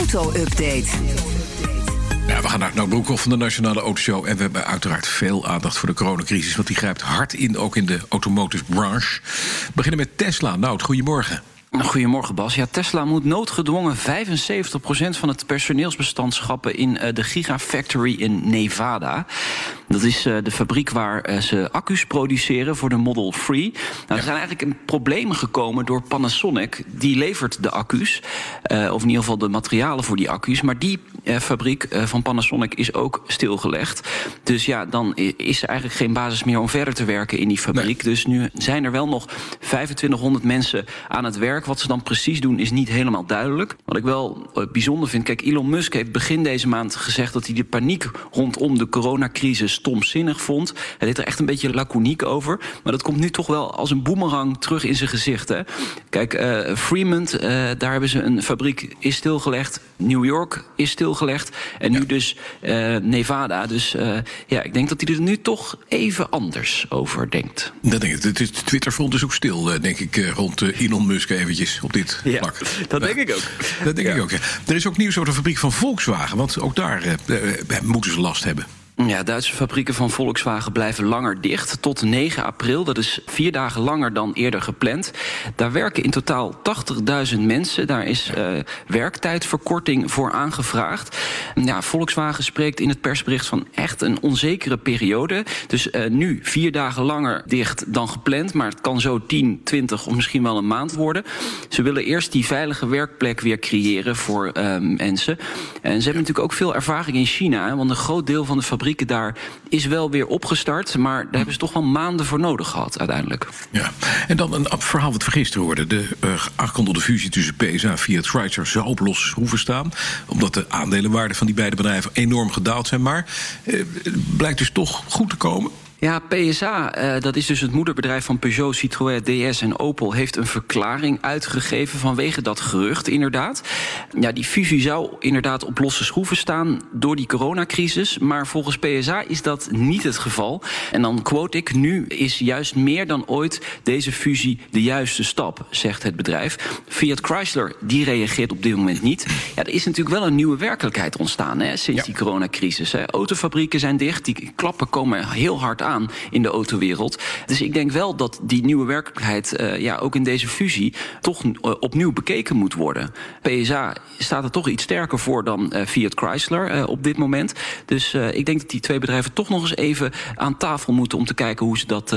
Auto-update. Ja, we gaan naar Nout Broekhoff van de Nationale Autoshow. En we hebben uiteraard veel aandacht voor de coronacrisis. Want die grijpt hard in, ook in de automotive branche. We beginnen met Tesla. Nout, goedemorgen. Nou, goedemorgen Bas. Ja, Tesla moet noodgedwongen 75% van het personeelsbestand schappen in uh, de Gigafactory in Nevada. Dat is uh, de fabriek waar uh, ze accu's produceren voor de Model 3. Nou, ja. Er zijn eigenlijk een problemen gekomen door Panasonic. Die levert de accu's, of in ieder geval de materialen voor die accu's. Maar die fabriek van Panasonic is ook stilgelegd. Dus ja, dan is er eigenlijk geen basis meer om verder te werken in die fabriek. Nee. Dus nu zijn er wel nog 2500 mensen aan het werk. Wat ze dan precies doen is niet helemaal duidelijk. Wat ik wel bijzonder vind, kijk, Elon Musk heeft begin deze maand gezegd dat hij de paniek rondom de coronacrisis stomzinnig vond. Hij deed er echt een beetje laconiek over. Maar dat komt nu toch wel als een boemerang terug in zijn gezicht. Hè? Kijk, uh, Fremont, uh, daar hebben ze een fabriek is stilgelegd. New York is stilgelegd. En nu ja. dus uh, Nevada. Dus ja, ik denk dat hij er nu toch even anders over denkt. Dat denk ik. Het is, Twitterfront is ook stil, denk ik, rond Elon Musk eventjes op dit ja, vlak. Dat denk ik ook. Dat denk ja. ik ook. Er is ook nieuws over de fabriek van Volkswagen. Want ook daar moeten ze last hebben. Ja, Duitse fabrieken van Volkswagen blijven langer dicht. Tot 9 april. Dat is vier dagen langer dan eerder gepland. Daar werken in totaal 80.000 mensen. Daar is uh, werktijdverkorting voor aangevraagd. Ja, Volkswagen spreekt in het persbericht van echt een onzekere periode. Dus uh, nu vier dagen langer dicht dan gepland. Maar het kan zo 10, 20 of misschien wel een maand worden. Ze willen eerst die veilige werkplek weer creëren voor uh, mensen. En ze hebben natuurlijk ook veel ervaring in China. Want een groot deel van de fabriek daar is wel weer opgestart. Maar daar hebben ze toch wel maanden voor nodig gehad uiteindelijk. Ja, en dan een verhaal wat vergisteren hoorde. De uh, aangekondigde fusie tussen PSA en Fiat Chrysler zou op losse schroeven staan. Omdat de aandelenwaarden van die beide bedrijven enorm gedaald zijn. Maar uh, blijkt dus toch goed te komen. Ja, PSA, uh, dat is dus het moederbedrijf van Peugeot, Citroën, DS en Opel, heeft een verklaring uitgegeven vanwege dat gerucht, inderdaad. Ja, die fusie zou inderdaad op losse schroeven staan door die coronacrisis, maar volgens PSA is dat niet het geval. En dan quote ik: Nu is juist meer dan ooit deze fusie de juiste stap, zegt het bedrijf. Fiat Chrysler, die reageert op dit moment niet. Ja, er is natuurlijk wel een nieuwe werkelijkheid ontstaan hè, sinds ja. die coronacrisis. Hè. Autofabrieken zijn dicht, die klappen komen heel hard aan in de autowereld. Dus ik denk wel dat die nieuwe werkelijkheid uh, ja, ook in deze fusie toch uh, opnieuw bekeken moet worden. PSA staat er toch iets sterker voor dan uh, Fiat Chrysler op dit moment. Dus ik denk dat die twee bedrijven toch nog eens even aan tafel moeten om te kijken hoe ze dat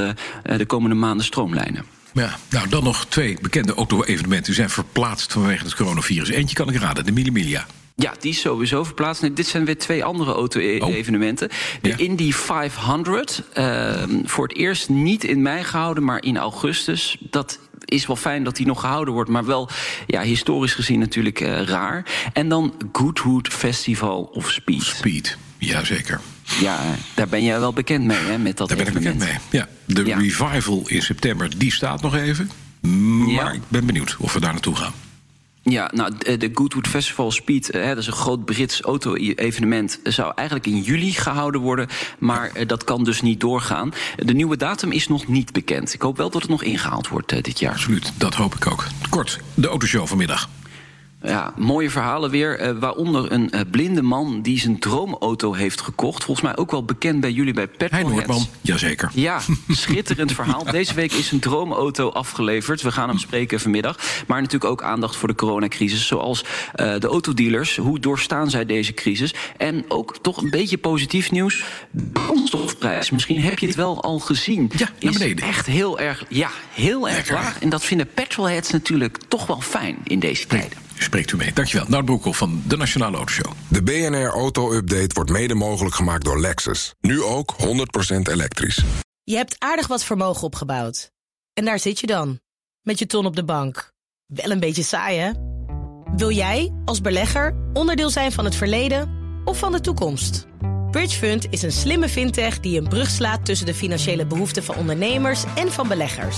de komende maanden stroomlijnen. Ja, nou dan nog twee bekende auto-evenementen. Die zijn verplaatst vanwege het coronavirus. Eentje kan ik raden, de Mille Miglia. Ja, die is sowieso verplaatst. Nee, dit zijn weer twee andere auto-evenementen. De ja. Indy 500, uh, voor het eerst niet in mei gehouden, maar in augustus. Dat is wel fijn dat die nog gehouden wordt, maar wel ja, historisch gezien natuurlijk uh, raar. En dan Goodwood Festival of Speed. Speed, jazeker. Ja, daar ben jij wel bekend mee, hè, met dat Daar ben ik bekend mee, ja. De ja. revival in september, die staat nog even. Maar ja. ik ben benieuwd of we daar naartoe gaan. Ja, nou, de Goodwood Festival Speed, hè, dat is een groot Brits auto-evenement, zou eigenlijk in juli gehouden worden, maar uh, dat kan dus niet doorgaan. De nieuwe datum is nog niet bekend. Ik hoop wel dat het nog ingehaald wordt dit jaar. Absoluut, dat hoop ik ook. Kort, de autoshow vanmiddag. Ja, mooie verhalen weer. Uh, waaronder een uh, blinde man die zijn droomauto heeft gekocht. Volgens mij ook wel bekend bij jullie bij Petrolheads. Hij Noordman, jazeker. Ja, schitterend verhaal. Deze week is een droomauto afgeleverd. We gaan hem spreken vanmiddag. Maar natuurlijk ook aandacht voor de coronacrisis. Zoals uh, de autodealers. Hoe doorstaan zij deze crisis? En ook toch een beetje positief nieuws. Brandstofprijs. Misschien heb je het wel al gezien. Ja, naar beneden. Is echt heel erg, ja, heel erg Lekker. laag. En dat vinden petrolheads natuurlijk toch wel fijn in deze tijden. Spreekt u mee. Dankjewel. Nout Broekhoff van de Nationale Autoshow. De BNR Auto Update wordt mede mogelijk gemaakt door Lexus. Nu ook 100% elektrisch. Je hebt aardig wat vermogen opgebouwd. En daar zit je dan, met je ton op de bank. Wel een beetje saai, hè? Wil jij, als belegger, onderdeel zijn van het verleden of van de toekomst? Bridgefund is een slimme fintech die een brug slaat tussen de financiële behoeften van ondernemers en van beleggers.